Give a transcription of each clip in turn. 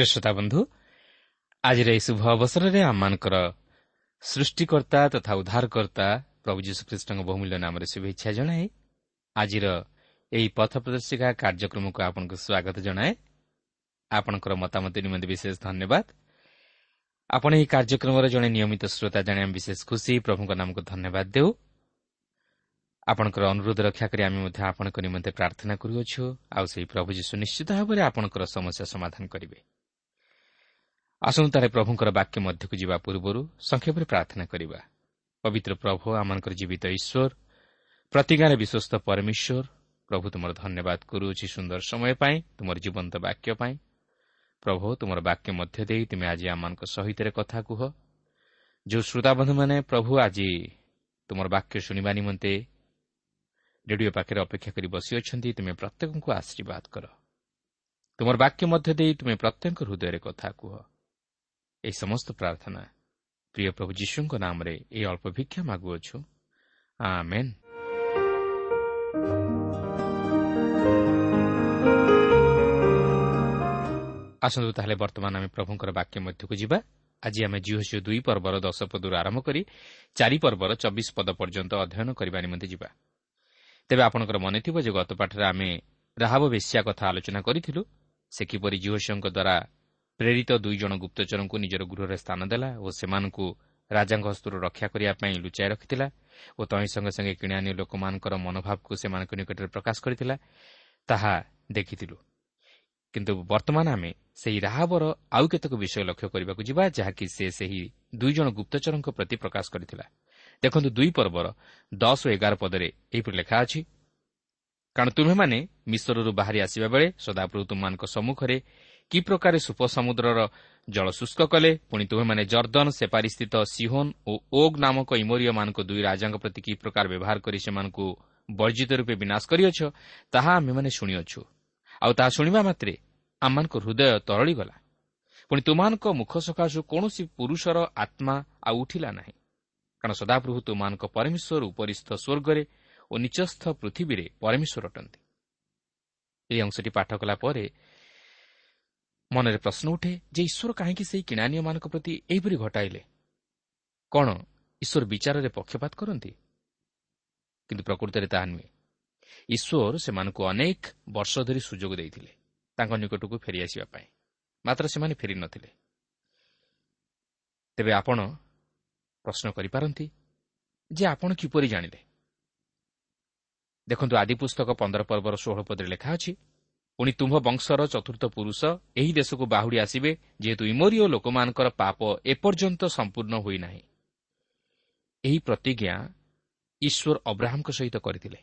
ପ୍ରିୟ ଶ୍ରୋତା ବନ୍ଧୁ ଆଜିର ଏହି ଶୁଭ ଅବସରରେ ଆମମାନଙ୍କର ସୃଷ୍ଟିକର୍ତ୍ତା ତଥା ଉଦ୍ଧାରକର୍ତ୍ତା ପ୍ରଭୁ ଯୀଶୁଖ୍ରୀଷ୍ଟଙ୍କ ବହୁମୂଲ୍ୟ ନାମରେ ଶୁଭେଚ୍ଛା ଜଣାଏ। ଆଜିର ଏହି ପଥ ପ୍ରଦର୍ଶିକା କାର୍ଯ୍ୟକ୍ରମକୁ ଆପଣଙ୍କୁ ସ୍ୱାଗତ ଜଣାଏ। ଆପଣଙ୍କର ମତାମତ ନିମନ୍ତେ ବିଶେଷ ଧନ୍ୟବାଦ। ଆପଣ ଏହି କାର୍ଯ୍ୟକ୍ରମର ଜଣେ ନିୟମିତ ଶ୍ରୋତା ଜାଣି ଆମେ ବିଶେଷ ଖୁସି ପ୍ରଭୁଙ୍କ ନାମକୁ ଧନ୍ୟବାଦ ଦେଉ। ଆପଣଙ୍କର ଅନୁରୋଧ ରକ୍ଷା କରି ଆମେ ମଧ୍ୟ ଆପଣଙ୍କ ନିମନ୍ତେ ପ୍ରାର୍ଥନା କରୁଅଛୁ। ଆଉ ସେହି ପ୍ରଭୁ ଯୀଶୁ ନିଶ୍ଚିତ ଭାବରେ ଆପଣଙ୍କର ସମସ୍ୟା ସମାଧାନ କରିବେ। ଆସନ୍ତୁ ତାହେଲେ ପ୍ରଭୁଙ୍କର ବାକ୍ୟ ମଧ୍ୟକୁ ଯିବା ପୂର୍ବରୁ ସଂକ୍ଷେପରେ ପ୍ରାର୍ଥନା କରିବା। ପବିତ୍ର ପ୍ରଭୁ ଆମମାନଙ୍କର ଜୀବିତ ଈଶ୍ୱର ପ୍ରତିଜ୍ଞାରେ ବିଶ୍ୱସ୍ତ ପରମେଶ୍ୱର ପ୍ରଭୁ ତୁମର ଧନ୍ୟବାଦ କରୁଅଛି ସୁନ୍ଦର ସମୟ ପାଇଁ ତୁମର ଜୀବନ୍ତ ବାକ୍ୟ ପାଇଁ। ପ୍ରଭୁ ତୁମର ବାକ୍ୟ ମଧ୍ୟ ଦେଇ ତୁମେ ଆଜି ଆମମାନଙ୍କ ସହିତ କଥା କୁହ। ଯେଉଁ ଶ୍ରୋତାବନ୍ଧୁମାନେ ପ୍ରଭୁ ଆଜି ତୁମର ବାକ୍ୟ ଶୁଣିବା ନିମନ୍ତେ ରେଡିଓ ପାଖରେ ଅପେକ୍ଷା କରି ବସିଅଛନ୍ତି ତୁମେ ପ୍ରତ୍ୟେକଙ୍କୁ ଆଶୀର୍ବାଦ କର। ତୁମର ବାକ୍ୟ ମଧ୍ୟ ଦେଇ ତୁମେ ପ୍ରତ୍ୟେକ ହୃଦୟରେ କଥା କୁହ। ଏହି ସମସ୍ତ ପ୍ରାର୍ଥନା ପ୍ରିୟ ପ୍ରଭୁ ଯୀଶୁଙ୍କ ନାମରେ ଏହି ଅଳ୍ପ ଭିକ୍ଷା ମାଗୁଅଛୁ। ଆସନ୍ତୁ ତାହେଲେ ବର୍ତ୍ତମାନ ଆମେ ପ୍ରଭୁଙ୍କର ବାକ୍ୟ ମଧ୍ୟକୁ ଯିବା। ଆଜି ଆମେ ଜିଓ ସିଓ ଦୁଇ ପର୍ବର ଦଶ ପଦରୁ ଆରମ୍ଭ କରି ଚାରି ପର୍ବର ଚବିଶ ପଦ ପର୍ଯ୍ୟନ୍ତ ଅଧ୍ୟୟନ କରିବା ନିମନ୍ତେ ଯିବା। ତେବେ ଆପଣଙ୍କର ମନେ ଥିବ ଯେ ଗତ ପାଠରେ ଆମେ ରାହାବ ବେଶ୍ୟା କଥା ଆଲୋଚନା କରିଥିଲୁ ସେ କିପରି ଜିଓସିଓଙ୍କ ଦ୍ୱାରା ପ୍ରେରିତ ଦୁଇ ଜଣ ଗୁପ୍ତଚରଙ୍କୁ ନିଜର ଗୃହରେ ସ୍ଥାନ ଦେଲା ଓ ସେମାନଙ୍କୁ ରାଜାଙ୍କ ହସ୍ତରୁ ରକ୍ଷା କରିବା ପାଇଁ ଲୁଚାଇ ରଖିଥିଲା ଓ ତହିଁ ସଙ୍ଗେ ସଙ୍ଗେ କିଣାନୀୟ ଲୋକମାନଙ୍କର ମନୋଭାବକୁ ସେମାନଙ୍କ ନିକଟରେ ପ୍ରକାଶ କରିଥିଲା ତାହା ଦେଖିଥିଲୁ। କିନ୍ତୁ ବର୍ତ୍ତମାନ ଆମେ ସେହି ରାହାବର ଆଉ କେତେକ ବିଷୟ ଲକ୍ଷ୍ୟ କରିବାକୁ ଯିବା ଯାହାକି ସେ ସେହି ଦୁଇ ଜଣ ଗୁପ୍ତଚରଙ୍କ ପ୍ରତି ପ୍ରକାଶ କରିଥିଲା। ଦେଖନ୍ତୁ ଦୁଇ ପର୍ବର ଦଶ ଓ ଏଗାର ପଦରେ ଏହିପରି ଲେଖା ଅଛି କାରଣ ତୁମେମାନେ ମିଶ୍ରରୁ ବାହାରି ଆସିବା ବେଳେ ସଦାପ୍ରଭୁ ତୁମମାନଙ୍କ ସମ୍ମୁଖରେ କି ପ୍ରକାର ସୁପ ସମୁଦ୍ରର ଜଳ ଶୁଷ୍କ କଲେ ପୁଣି ତୁମେମାନେ ଜର୍ଦ୍ଦନ ସେପାରିସ୍ଥିତ ସିହୋନ୍ ଓ ଓଗ୍ ନାମକ ଇମୋରିୟମାନଙ୍କ ଦୁଇ ରାଜାଙ୍କ ପ୍ରତି କି ପ୍ରକାର ବ୍ୟବହାର କରି ସେମାନଙ୍କୁ ବର୍ଜିତ ରୂପେ ବିନାଶ କରିଅଛ ତାହା ଆମେମାନେ ଶୁଣିଅଛୁ। ଆଉ ତାହା ଶୁଣିବା ମାତ୍ରେ ଆମମାନଙ୍କ ହୃଦୟ ତରଳିଗଲା। ପୁଣି ତୁମାନଙ୍କ ମୁଖ ସକାଶୁ କୌଣସି ପୁରୁଷର ଆତ୍ମା ଆଉ ଉଠିଲା ନାହିଁ। କାରଣ ସଦାପ୍ରଭୁ ତୁମାନଙ୍କ ପରମେଶ୍ୱର ଉପରିସ୍ଥ ସ୍ୱର୍ଗରେ ଓ ନିଚସ୍ଥ ପୃଥିବୀରେ ପରମେଶ୍ୱର ଅଟନ୍ତି। ଏହି ଅଂଶଟି ପାଠ କଲା ପରେ ମନରେ ପ୍ରଶ୍ନ ଉଠେ ଯେ ଈଶ୍ୱର କାହିଁକି ସେହି କିଣାନୀୟମାନଙ୍କ ପ୍ରତି ଏହିପରି ଘଟାଇଲେ? କ'ଣ ଈଶ୍ୱର ବିଚାରରେ ପକ୍ଷପାତ କରନ୍ତି? କିନ୍ତୁ ପ୍ରକୃତରେ ତାହା ନୁହେଁ। ଈଶ୍ୱର ସେମାନଙ୍କୁ ଅନେକ ବର୍ଷ ଧରି ସୁଯୋଗ ଦେଇଥିଲେ ତାଙ୍କ ନିକଟକୁ ଫେରିଆସିବା ପାଇଁ। ମାତ୍ର ସେମାନେ ଫେରି ନଥିଲେ। ତେବେ ଆପଣ ପ୍ରଶ୍ନ କରିପାରନ୍ତି ଯେ ଆପଣ କିପରି ଜାଣିଲେ? ଦେଖନ୍ତୁ ଆଦି ପୁସ୍ତକ ପନ୍ଦର ପର୍ବର ଷୋହଳ ପଦରେ ଲେଖା ଅଛି ପୁଣି ତୁମ୍ଭ ବଂଶର ଚତୁର୍ଥ ପୁରୁଷ ଏହି ଦେଶକୁ ବାହୁଡ଼ି ଆସିବେ ଯେହେତୁ ଇମୋରିଓ ଲୋକମାନଙ୍କର ପାପ ଏପର୍ଯ୍ୟନ୍ତ ସମ୍ପୂର୍ଣ୍ଣ ହୋଇନାହିଁ। ଏହି ପ୍ରତିଜ୍ଞା ଈଶ୍ୱର ଅବ୍ରାହ୍ମଙ୍କ ସହିତ କରିଥିଲେ।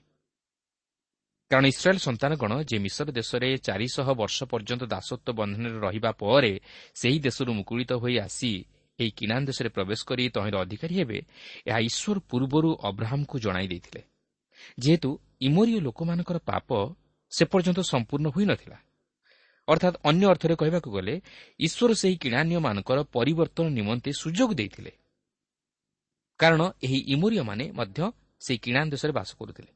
କାରଣ ଇସ୍ରାଏଲ୍ ସନ୍ତାନଗଣ ଯେ ମିଶର ଦେଶରେ ଚାରିଶହ ବର୍ଷ ପର୍ଯ୍ୟନ୍ତ ଦାସତ୍ୱ ବନ୍ଧନରେ ରହିବା ପରେ ସେହି ଦେଶରୁ ମୁକୁଳିତ ହୋଇ ଆସି ଏହି କିନାନ ଦେଶରେ ପ୍ରବେଶ କରି ତହିଁର ଅଧିକାରୀ ହେବେ ଏହା ଈଶ୍ୱର ପୂର୍ବରୁ ଅବ୍ରାହ୍ମଙ୍କୁ ଜଣାଇ ଦେଇଥିଲେ। ଯେହେତୁ ଇମୋରିଓ ଲୋକମାନଙ୍କର ପାପ ସେ ପର୍ଯ୍ୟନ୍ତ ସମ୍ପୂର୍ଣ୍ଣ ହୋଇନଥିଲା। ଅର୍ଥାତ୍ ଅନ୍ୟ ଅର୍ଥରେ କହିବାକୁ ଗଲେ ଈଶ୍ୱର ସେହି କିଣାନୀୟମାନଙ୍କର ପରିବର୍ତ୍ତନ ନିମନ୍ତେ ସୁଯୋଗ ଦେଇଥିଲେ। କାରଣ ଏହି ଇମୋରିୟମାନେ ମଧ୍ୟ ସେହି କିଣା ଦେଶରେ ବାସ କରୁଥିଲେ।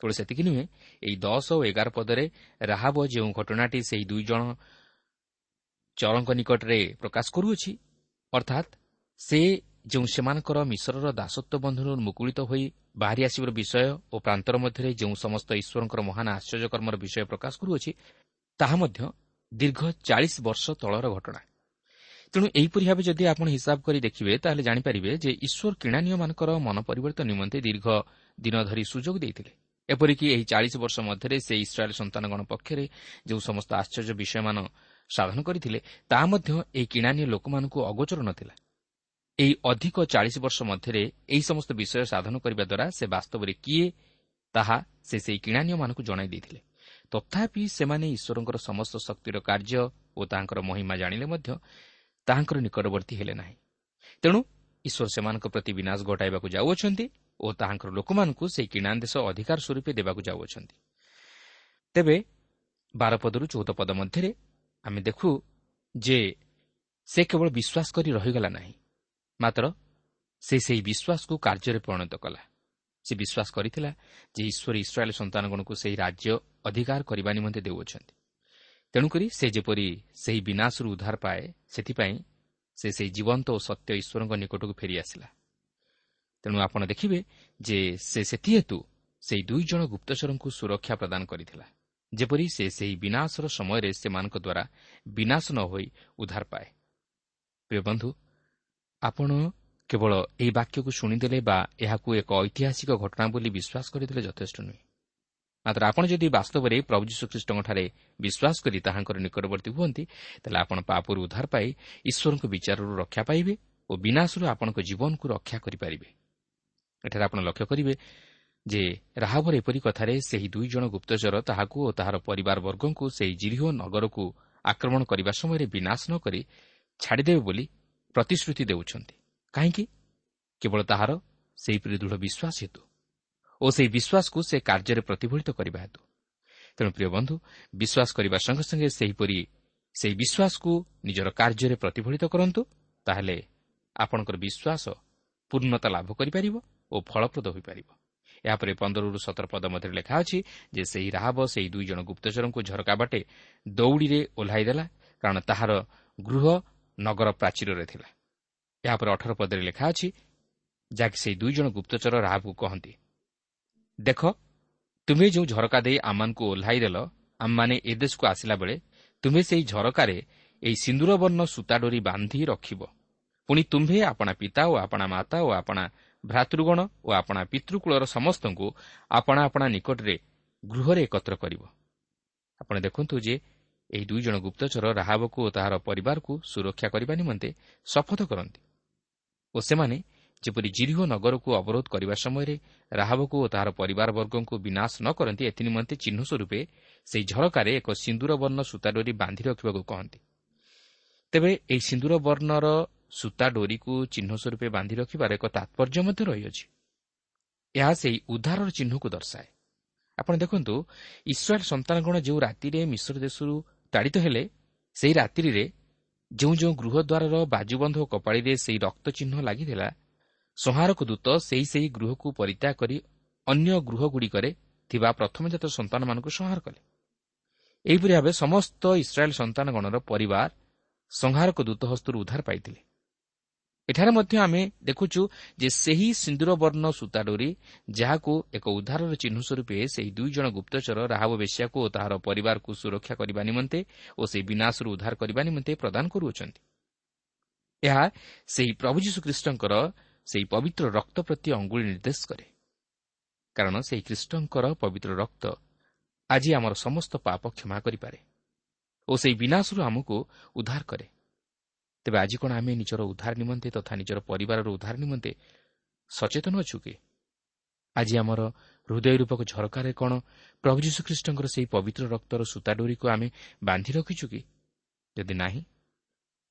କେବଳ ସେତିକି ନୁହେଁ ଏହି ଦଶ ଓ ଏଗାର ପଦରେ ରାହାବ ଯେଉଁ ଘଟଣାଟି ସେହି ଦୁଇ ଜଣ ଚରଙ୍କ ନିକଟରେ ପ୍ରକାଶ କରୁଅଛି ଅର୍ଥାତ୍ ସେ ଯେଉଁ ସେମାନଙ୍କର ମିଶ୍ରର ଦାସତ୍ୱ ବନ୍ଧନରୁ ମୁକୁଳିତ ହୋଇ ବାହାରି ଆସିବାର ବିଷୟ ଓ ପ୍ରାନ୍ତର ମଧ୍ୟରେ ଯେଉଁ ସମସ୍ତ ଈଶ୍ୱରଙ୍କର ମହାନ ଆଶ୍ଚର୍ଯ୍ୟକର୍ମର ବିଷୟ ପ୍ରକାଶ କରୁଅଛି ତାହା ମଧ୍ୟ ଦୀର୍ଘ ଚାଳିଶ ବର୍ଷ ତଳର ଘଟଣା। ତେଣୁ ଏହିପରି ଭାବେ ଯଦି ଆପଣ ହିସାବ କରି ଦେଖିବେ ତାହେଲେ ଜାଣିପାରିବେ ଯେ ଈଶ୍ୱର କିଣାନୀୟମାନଙ୍କର ମନ ପରିବର୍ତ୍ତନ ନିମନ୍ତେ ଦୀର୍ଘ ଦିନ ଧରି ସୁଯୋଗ ଦେଇଥିଲେ। ଏପରିକି ଏହି ଚାଳିଶ ବର୍ଷ ମଧ୍ୟରେ ସେ ଇସ୍ରାଏଲ୍ ସନ୍ତାନଗଣ ପକ୍ଷରେ ଯେଉଁ ସମସ୍ତ ଆଶ୍ଚର୍ଯ୍ୟ ବିଷୟମାନ ସାଧନ କରିଥିଲେ ତାହା ମଧ୍ୟ ଏହି କିଣାନୀୟ ଲୋକମାନଙ୍କୁ ଅଗୋଚର ନଥିଲା। ଏହି ଅଧିକ ଚାଳିଶ ବର୍ଷ ମଧ୍ୟରେ ଏହି ସମସ୍ତ ବିଷୟ ସାଧନ କରିବା ଦ୍ୱାରା ସେ ବାସ୍ତବରେ କିଏ ତାହା ସେ ସେହି କିଣାନୀୟମାନଙ୍କୁ ଜଣାଇ ଦେଇଥିଲେ ତଥାପି ସେମାନେ ଈଶ୍ୱରଙ୍କର ସମସ୍ତ ଶକ୍ତିର କାର୍ଯ୍ୟ ଓ ତାହାଙ୍କର ମହିମା ଜାଣିଲେ ମଧ୍ୟ ତାହାଙ୍କର ନିକଟବର୍ତ୍ତୀ ହେଲେ ନାହିଁ ତେଣୁ ଈଶ୍ୱର ସେମାନଙ୍କ ପ୍ରତି ବିନାଶ ଘଟାଇବାକୁ ଯାଉଅଛନ୍ତି ଓ ତାହାଙ୍କର ଲୋକମାନଙ୍କୁ ସେହି କିଣା ଦେଶ ଅଧିକାର ସ୍ୱରୂପେ ଦେବାକୁ ଯାଉଅଛନ୍ତି ତେବେ ବାରପଦରୁ ଚଉଦ ପଦ ମଧ୍ୟରେ ଆମେ ଦେଖୁ ଯେ ସେ କେବଳ ବିଶ୍ୱାସ କରି ରହିଗଲା ନାହିଁ। ମାତ୍ର ସେ ସେହି ବିଶ୍ୱାସକୁ କାର୍ଯ୍ୟରେ ପରିଣତ କଲା। ସେ ବିଶ୍ୱାସ କରିଥିଲା ଯେ ଈଶ୍ୱର ଇସ୍ରାଏଲ୍ ସନ୍ତାନଗଣକୁ ସେହି ରାଜ୍ୟ ଅଧିକାର କରିବା ନିମନ୍ତେ ଦେଉଅଛନ୍ତି। ତେଣୁକରି ସେ ଯେପରି ସେହି ବିନାଶରୁ ଉଦ୍ଧାର ପାଏ ସେଥିପାଇଁ ସେ ସେହି ଜୀବନ୍ତ ଓ ସତ୍ୟ ଈଶ୍ୱରଙ୍କ ନିକଟକୁ ଫେରିଆସିଲା। ତେଣୁ ଆପଣ ଦେଖିବେ ଯେ ସେ ସେଥିହେତୁ ସେହି ଦୁଇ ଜଣ ଗୁପ୍ତଚରଙ୍କୁ ସୁରକ୍ଷା ପ୍ରଦାନ କରିଥିଲା ଯେପରି ସେ ସେହି ବିନାଶର ସମୟରେ ସେମାନଙ୍କ ଦ୍ୱାରା ବିନାଶ ନ ହୋଇ ଉଦ୍ଧାର ପାଏ। ପ୍ରିୟ ବନ୍ଧୁ ଆପଣ କେବଳ ଏହି ବାକ୍ୟକୁ ଶୁଣିଦେଲେ ବା ଏହାକୁ ଏକ ଐତିହାସିକ ଘଟଣା ବୋଲି ବିଶ୍ୱାସ କରିଦେଲେ ଯଥେଷ୍ଟ ନୁହେଁ। ମାତ୍ର ଆପଣ ଯଦି ବାସ୍ତବରେ ପ୍ରଭୁ ଯୀଶୁଖ୍ରୀଷ୍ଟଙ୍କଠାରେ ବିଶ୍ୱାସ କରି ତାହାଙ୍କର ନିକଟବର୍ତ୍ତୀ ହୁଅନ୍ତି ତାହେଲେ ଆପଣ ପାପରୁ ଉଦ୍ଧାର ପାଇ ଈଶ୍ୱରଙ୍କ ବିଚାରରୁ ରକ୍ଷା ପାଇବେ ଓ ବିନାଶରୁ ଆପଣଙ୍କ ଜୀବନକୁ ରକ୍ଷା କରିପାରିବେ। ଏଠାରେ ଆପଣ ଲକ୍ଷ୍ୟ କରିବେ ଯେ ରାହାବର ଏପରି କଥାରେ ସେହି ଦୁଇ ଜଣ ଗୁପ୍ତଚର ତାହାକୁ ଓ ତାହାର ପରିବାର ବର୍ଗଙ୍କୁ ସେହି ଜିରିହ ନଗରକୁ ଆକ୍ରମଣ କରିବା ସମୟରେ ବିନାଶ ନ କରି ଛାଡ଼ିଦେବେ ବୋଲି ପ୍ରତିଶ୍ରୁତି ଦେଉଛନ୍ତି। କାହିଁକି? କେବଳ ତାହାର ସେହିପରି ଦୃଢ଼ ବିଶ୍ୱାସ ହେତୁ ଓ ସେହି ବିଶ୍ୱାସକୁ ସେ କାର୍ଯ୍ୟରେ ପ୍ରତିଫଳିତ କରିବା ହେତୁ। ତେଣୁ ପ୍ରିୟ ବନ୍ଧୁ ବିଶ୍ୱାସ କରିବା ସଙ୍ଗେ ସଙ୍ଗେ ସେହିପରି ସେହି ବିଶ୍ୱାସକୁ ନିଜର କାର୍ଯ୍ୟରେ ପ୍ରତିଫଳିତ କରନ୍ତୁ ତାହେଲେ ଆପଣଙ୍କର ବିଶ୍ୱାସ ପୂର୍ଣ୍ଣତା ଲାଭ କରିପାରିବ ଓ ଫଳପ୍ରଦ ହୋଇପାରିବ। ଏହାପରେ ପନ୍ଦରରୁ ସତର ପଦ ମଧ୍ୟରେ ଲେଖା ଅଛି ଯେ ସେହି ରାହାବ ସେହି ଦୁଇ ଜଣ ଗୁପ୍ତଚରଙ୍କୁ ଝରକା ବାଟେ ଦୌଡ଼ିରେ ଓହ୍ଲାଇ ଦେଲା କାରଣ ତାହାର ଗୃହ ନଗର ପ୍ରାଚୀରରେ ଥିଲା। ଏହାପରେ ଅଠର ପଦରେ ଲେଖା ଅଛି ଯାହାକି ସେହି ଦୁଇ ଜଣ ଗୁପ୍ତଚର ରାହାବକୁ କହନ୍ତି। ଦେଖ ତୁମେ ଯେଉଁ ଝରକା ଦେଇ ଆମମାନଙ୍କୁ ଓହ୍ଲାଇଦେଲ ଆମମାନେ ଏ ଦେଶକୁ ଆସିଲା ବେଳେ ତୁମେ ସେହି ଝରକାରେ ଏହି ସିନ୍ଦୁର ବର୍ଣ୍ଣ ସୂତା ଡୋରି ବାନ୍ଧି ରଖିବ। ପୁଣି ତୁମ୍ଭେ ଆପଣା ପିତା ଓ ଆପଣା ମାତା ଓ ଆପଣା ଭ୍ରାତୃଗଣ ଓ ଆପଣା ପିତୃକୂଳର ସମସ୍ତଙ୍କୁ ଆପଣା ଆପଣା ନିକଟରେ ଗୃହରେ ଏକତ୍ର କରିବ। ଆପଣ ଦେଖନ୍ତୁ ଯେ ଏହି ଦୁଇ ଜଣ ଗୁପ୍ତଚର ରାହାବକୁ ଓ ତାହାର ପରିବାରକୁ ସୁରକ୍ଷା କରିବା ନିମନ୍ତେ ଶପଥ କରନ୍ତି ଓ ସେମାନେ ଯେପରି ଜିରିହ ନଗରକୁ ଅବରୋଧ କରିବା ସମୟରେ ରାହାବକୁ ଓ ତାହାର ପରିବାର ବର୍ଗଙ୍କୁ ବିନାଶ ନ କରନ୍ତି ଏଥିନିମନ୍ତେ ଚିହ୍ନ ସ୍ୱରୂପେ ସେହି ଝରକାରେ ଏକ ସିନ୍ଦୁର ବର୍ଣ୍ଣ ସୂତା ଡୋରି ବାନ୍ଧି ରଖିବାକୁ କହନ୍ତି। ତେବେ ଏହି ସିନ୍ଦୁର ବର୍ଣ୍ଣର ସୂତା ଡୋରିକୁ ଚିହ୍ନ ସ୍ୱରୂପେ ବାନ୍ଧି ରଖିବାର ଏକ ତାତ୍ପର୍ଯ୍ୟ ମଧ୍ୟ ରହିଅଛି। ଏହା ସେହି ଉଦ୍ଧାରର ଚିହ୍ନକୁ ଦର୍ଶାଏ। ଆପଣ ଦେଖନ୍ତୁ ଇସ୍ରାଏଲ୍ ସନ୍ତାନଗଣ ଯେଉଁ ରାତିରେ ମିଶ୍ର ଦେଶରୁ ତାଡ଼ିତ ହେଲେ ସେହି ରାତ୍ରିରେ ଯେଉଁ ଯେଉଁ ଗୃହ ଦ୍ୱାରର ବାଜୁବନ୍ଧ ଓ କପାଳିରେ ସେହି ରକ୍ତ ଚିହ୍ନ ଲାଗିଥିଲା ସଂହାରକ ଦୂତ ସେହି ସେହି ଗୃହକୁ ପରିତ୍ୟାଗ କରି ଅନ୍ୟ ଗୃହଗୁଡ଼ିକରେ ଥିବା ପ୍ରଥମଜାତ ସନ୍ତାନମାନଙ୍କୁ ସଂହାର କଲେ। ଏହିପରି ଭାବେ ସମସ୍ତ ଇସ୍ରାଏଲ୍ ସନ୍ତାନଗଣର ପରିବାର ସଂହାରକ ଦୂତ ହସ୍ତରୁ ଉଦ୍ଧାର ପାଇଥିଲେ। ଏଠାରେ ମଧ୍ୟ ଆମେ ଦେଖୁଛୁ ଯେ ସେହି ସିନ୍ଦୁର ବର୍ଣ୍ଣ ସୂତା ଡୋରି ଯାହାକୁ ଏକ ଉଦ୍ଧାରର ଚିହ୍ନ ସ୍ୱରୂପେ ସେହି ଦୁଇ ଜଣ ଗୁପ୍ତଚର ରାହବ ବେଶ୍ୟାକୁ ଓ ତାହାର ପରିବାରକୁ ସୁରକ୍ଷା କରିବା ନିମନ୍ତେ ଓ ସେହି ବିନାଶରୁ ଉଦ୍ଧାର କରିବା ନିମନ୍ତେ ପ୍ରଦାନ କରୁଅଛନ୍ତି। ଏହା ସେହି ପ୍ରଭୁ ଯୀଶୁଖ୍ରୀଷ୍ଟଙ୍କର ସେହି ପବିତ୍ର ରକ୍ତ ପ୍ରତି ଅଙ୍ଗୁଳି ନିର୍ଦ୍ଦେଶ କରେ। କାରଣ ସେହି ଖ୍ରୀଷ୍ଟଙ୍କର ପବିତ୍ର ରକ୍ତ ଆଜି ଆମର ସମସ୍ତ ପାପ କ୍ଷମା କରିପାରେ ଓ ସେହି ବିନାଶରୁ ଆମକୁ ଉଦ୍ଧାର କରେ। ତେବେ ଆଜି କ'ଣ ଆମେ ନିଜର ଉଦ୍ଧାର ନିମନ୍ତେ ତଥା ନିଜର ପରିବାରର ଉଦ୍ଧାର ନିମନ୍ତେ ସଚେତନ ଅଛୁ କି? ଆଜି ଆମର ହୃଦୟ ରୂପକ ଝରକାରେ କ'ଣ ପ୍ରଭୁ ଯୀଶୁଖ୍ରୀଷ୍ଟଙ୍କର ସେହି ପବିତ୍ର ରକ୍ତର ସୂତା ଡୋରିକୁ ଆମେ ବାନ୍ଧି ରଖିଛୁ କି? ଯଦି ନାହିଁ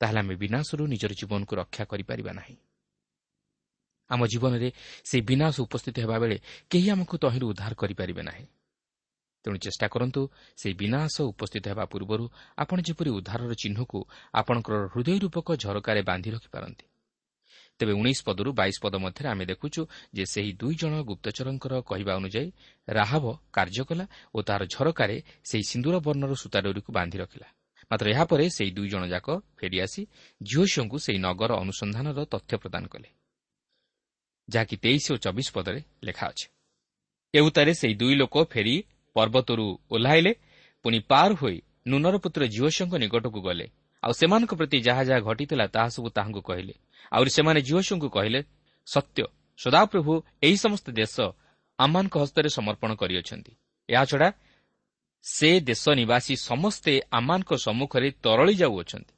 ତାହେଲେ ଆମେ ବିନାଶରୁ ନିଜର ଜୀବନକୁ ରକ୍ଷା କରିପାରିବା ନାହିଁ। ଆମ ଜୀବନରେ ସେହି ବିନାଶ ଉପସ୍ଥିତ ହେବା ବେଳେ କେହି ଆମକୁ ତହିଁରୁ ଉଦ୍ଧାର କରିପାରିବେ ନାହିଁ। ତେଣୁ ଚେଷ୍ଟା କରନ୍ତୁ ସେହି ବିନାଶ ଉପସ୍ଥିତ ହେବା ପୂର୍ବରୁ ଆପଣ ଯେପରି ଉଦ୍ଧାରର ଚିହ୍ନକୁ ଆପଣଙ୍କର ହୃଦୟ ରୂପକ ଝରକାରେ ବାନ୍ଧି ରଖିପାରନ୍ତି। ତେବେ ଉଣେଇଶ ପଦରୁ ବାଇଶ ପଦ ମଧ୍ୟରେ ଆମେ ଦେଖୁଛୁ ଯେ ସେହି ଦୁଇ ଜଣ ଗୁପ୍ତଚରଙ୍କର କହିବା ଅନୁଯାୟୀ ରାହବ କାର୍ଯ୍ୟ କଲା ଓ ତାହାର ଝରକାରେ ସେହି ସିନ୍ଦୁର ବର୍ଣ୍ଣର ସୂତାଡୋରିକୁ ବାନ୍ଧି ରଖିଲା। ମାତ୍ର ଏହାପରେ ସେହି ଦୁଇ ଜଣ ଯାକ ଫେରିଆସି ଝିଅଶିଅଙ୍କୁ ସେହି ନଗର ଅନୁସନ୍ଧାନର ତଥ୍ୟ ପ୍ରଦାନ କଲେ। ଯାହାକି ତେଇଶ ଓ ଚବିଶ ପଦରେ ଲେଖା ଅଛି। ଏଉତାରେ ସେହି ଦୁଇ ଲୋକ ଫେରି ପର୍ବତରୁ ଓହ୍ଲାଇଲେ ପୁଣି ପାର ହୋଇ ନୁନର ପୁତ୍ର ଝିଅଶଙ୍କ ନିକଟକୁ ଗଲେ। ଆଉ ସେମାନଙ୍କ ପ୍ରତି ଯାହା ଯାହା ଘଟିଥିଲା ତାହା ସବୁ ତାହାଙ୍କୁ କହିଲେ। ଆହୁରି ସେମାନେ ଝିଅଶଙ୍କୁ କହିଲେ ସତ୍ୟ ସଦାପ୍ରଭୁ ଏହି ସମସ୍ତ ଦେଶ ଆମମାନଙ୍କ ହସ୍ତରେ ସମର୍ପଣ କରିଅଛନ୍ତି। ଏହାଛଡ଼ା ସେ ଦେଶ ନିବାସୀ ସମସ୍ତେ ଆମମାନଙ୍କ ସମ୍ମୁଖରେ ତରଳି ଯାଉଅଛନ୍ତି।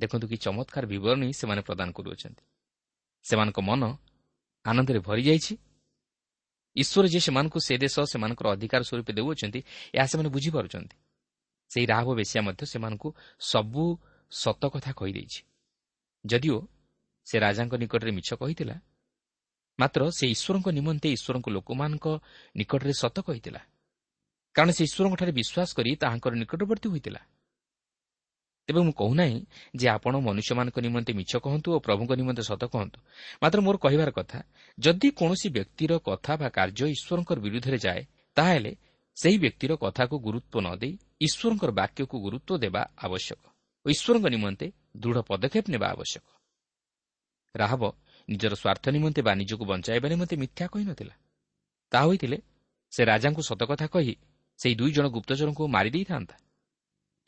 ଦେଖନ୍ତୁ କି ଚମତ୍କାର ବିବରଣୀ ସେମାନେ ପ୍ରଦାନ କରୁଅଛନ୍ତି। ସେମାନଙ୍କ ମନ ଆନନ୍ଦରେ ଭରିଯାଇଛି ଈଶ୍ୱର ଯେ ସେମାନଙ୍କୁ ସେ ଦେଶ ସେମାନଙ୍କର ଅଧିକାର ସ୍ୱରୂପ ଦେଉଅଛନ୍ତି ଏହା ସେମାନେ ବୁଝିପାରୁଛନ୍ତି। ସେହି ରାହବ ବେଶିଆ ମଧ୍ୟ ସେମାନଙ୍କୁ ସବୁ ସତ କଥା କହିଦେଇଛି। ଯଦିଓ ସେ ରାଜାଙ୍କ ନିକଟରେ ମିଛ କହିଥିଲା ମାତ୍ର ସେ ଈଶ୍ୱରଙ୍କ ନିମନ୍ତେ ଈଶ୍ୱରଙ୍କ ଲୋକମାନଙ୍କ ନିକଟରେ ସତ କହିଥିଲା। କାରଣ ସେ ଈଶ୍ୱରଙ୍କଠାରେ ବିଶ୍ୱାସ କରି ତାହାଙ୍କର ନିକଟବର୍ତ୍ତୀ ହୋଇଥିଲା। ତେବେ ମୁଁ କହୁନାହିଁ ଯେ ଆପଣ ମନୁଷ୍ୟମାନଙ୍କ ନିମନ୍ତେ ମିଛ କହନ୍ତୁ ଓ ପ୍ରଭୁଙ୍କ ନିମନ୍ତେ ସତ କହନ୍ତୁ। ମାତ୍ର ମୋର କହିବାର କଥା ଯଦି କୌଣସି ବ୍ୟକ୍ତିର କଥା ବା କାର୍ଯ୍ୟ ଈଶ୍ୱରଙ୍କର ବିରୁଦ୍ଧରେ ଯାଏ ତାହେଲେ ସେହି ବ୍ୟକ୍ତିର କଥାକୁ ଗୁରୁତ୍ୱ ନ ଦେଇ ଈଶ୍ୱରଙ୍କର ବାକ୍ୟକୁ ଗୁରୁତ୍ୱ ଦେବା ଆବଶ୍ୟକ ଓ ଈଶ୍ୱରଙ୍କ ନିମନ୍ତେ ଦୃଢ଼ ପଦକ୍ଷେପ ନେବା ଆବଶ୍ୟକ। ରାହବ ନିଜର ସ୍ୱାର୍ଥ ନିମନ୍ତେ ବା ନିଜକୁ ବଞ୍ଚାଇବା ନିମନ୍ତେ ମିଥ୍ୟା କହିନଥିଲା ତାହା ହୋଇଥିଲେ ସେ ରାଜାଙ୍କୁ ସତକଥା କହି ସେହି ଦୁଇ ଜଣ ଗୁପ୍ତଚରଙ୍କୁ ମାରିଦେଇଥାନ୍ତା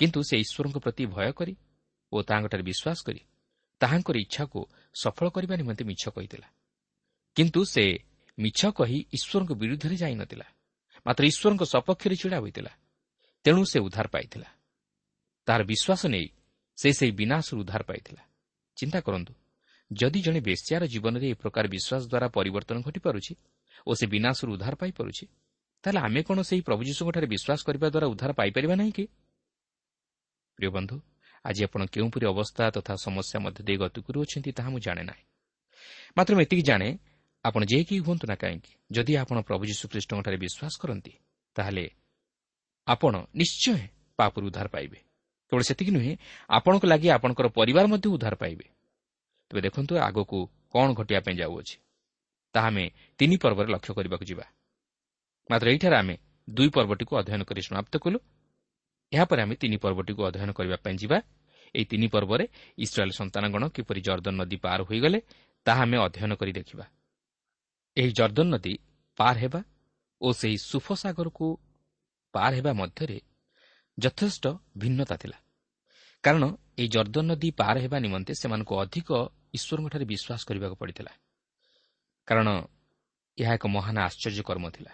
କିନ୍ତୁ ସେ ଈଶ୍ୱରଙ୍କ ପ୍ରତି ଭୟ କରି ଓ ତାହାଙ୍କଠାରେ ବିଶ୍ୱାସ କରି ତାହାଙ୍କର ଇଚ୍ଛାକୁ ସଫଳ କରିବା ନିମନ୍ତେ ମିଛ କହିଥିଲା କିନ୍ତୁ ସେ ମିଛ କହି ଈଶ୍ୱରଙ୍କ ବିରୁଦ୍ଧରେ ଯାଇନଥିଲା ମାତ୍ର ଈଶ୍ୱରଙ୍କ ସପକ୍ଷରେ ଛିଡ଼ା ହୋଇଥିଲା। ତେଣୁ ସେ ଉଦ୍ଧାର ପାଇଥିଲା। ତାହାର ବିଶ୍ୱାସ ନେଇ ସେ ସେହି ବିନାଶରୁ ଉଦ୍ଧାର ପାଇଥିଲା। ଚିନ୍ତା କରନ୍ତୁ ଯଦି ଜଣେ ବେଶ୍ୟାର ଜୀବନରେ ଏ ପ୍ରକାର ବିଶ୍ୱାସ ଦ୍ୱାରା ପରିବର୍ତ୍ତନ ଘଟିପାରୁଛି ଓ ସେ ବିନାଶରୁ ଉଦ୍ଧାର ପାଇପାରୁଛି ତାହେଲେ ଆମେ କ'ଣ ସେହି ପ୍ରଭୁ ଯୀଶୁଙ୍କଠାରେ ବିଶ୍ୱାସ କରିବା ଦ୍ୱାରା ଉଦ୍ଧାର ପାଇପାରିବା ନାହିଁ କି? ବନ୍ଧୁ ଆଜି ଆପଣ କେଉଁପରି ଅବସ୍ଥା ତଥା ସମସ୍ୟା ମଧ୍ୟ ଦେଇ ଗତି କରୁଅଛନ୍ତି ତାହା ମୁଁ ଜାଣେ ନାହିଁ। ମାତ୍ର ମୁଁ ଏତିକି ଜାଣେ ଆପଣ ଯେ କେହି ହୁଅନ୍ତୁ ନା କାହିଁକି ଯଦି ଆପଣ ପ୍ରଭୁ ଯୀଶୁଖ୍ରୀଷ୍ଟଙ୍କଠାରେ ବିଶ୍ୱାସ କରନ୍ତି ତାହେଲେ ଆପଣ ନିଶ୍ଚୟ ପାପରୁ ଉଦ୍ଧାର ପାଇବେ। କେବଳ ସେତିକି ନୁହେଁ ଆପଣଙ୍କ ଲାଗି ଆପଣଙ୍କର ପରିବାର ମଧ୍ୟ ଉଦ୍ଧାର ପାଇବେ। ତେବେ ଦେଖନ୍ତୁ ଆଗକୁ କ'ଣ ଘଟିବା ପାଇଁ ଯାଉଅଛି। ତାହା ଆମେ ତିନି ପର୍ବରେ ଲକ୍ଷ୍ୟ କରିବାକୁ ଯିବା। ମାତ୍ର ଏଇଠାରେ ଆମେ ଦୁଇ ପର୍ବଟିକୁ ଅଧ୍ୟୟନ କରି ସମାପ୍ତ କଲୁ। ଏହାପରେ ଆମେ ତିନି ପର୍ବଟିକୁ ଅଧ୍ୟୟନ କରିବା ପାଇଁ ଯିବା। ଏହି ତିନି ପର୍ବରେ ଇସ୍ରାଏଲ୍ ସନ୍ତାନଗଣ କିପରି ଜର୍ଦ୍ଦନ ନଦୀ ପାର ହୋଇଗଲେ ତାହା ଆମେ ଅଧ୍ୟୟନ କରି ଦେଖିବା। ଏହି ଜର୍ଦ୍ଦନ ନଦୀ ପାର ହେବା ଓ ସେହି ସୁଫସାଗରକୁ ପାର ହେବା ମଧ୍ୟରେ ଯଥେଷ୍ଟ ଭିନ୍ନତା ଥିଲା। କାରଣ ଏହି ଜର୍ଦ୍ଦନ ନଦୀ ପାର ହେବା ନିମନ୍ତେ ସେମାନଙ୍କୁ ଅଧିକ ଈଶ୍ୱରଙ୍କଠାରେ ବିଶ୍ୱାସ କରିବାକୁ ପଡ଼ିଥିଲା। କାରଣ ଏହା ଏକ ମହାନ ଆଶ୍ଚର୍ଯ୍ୟ କର୍ମ ଥିଲା।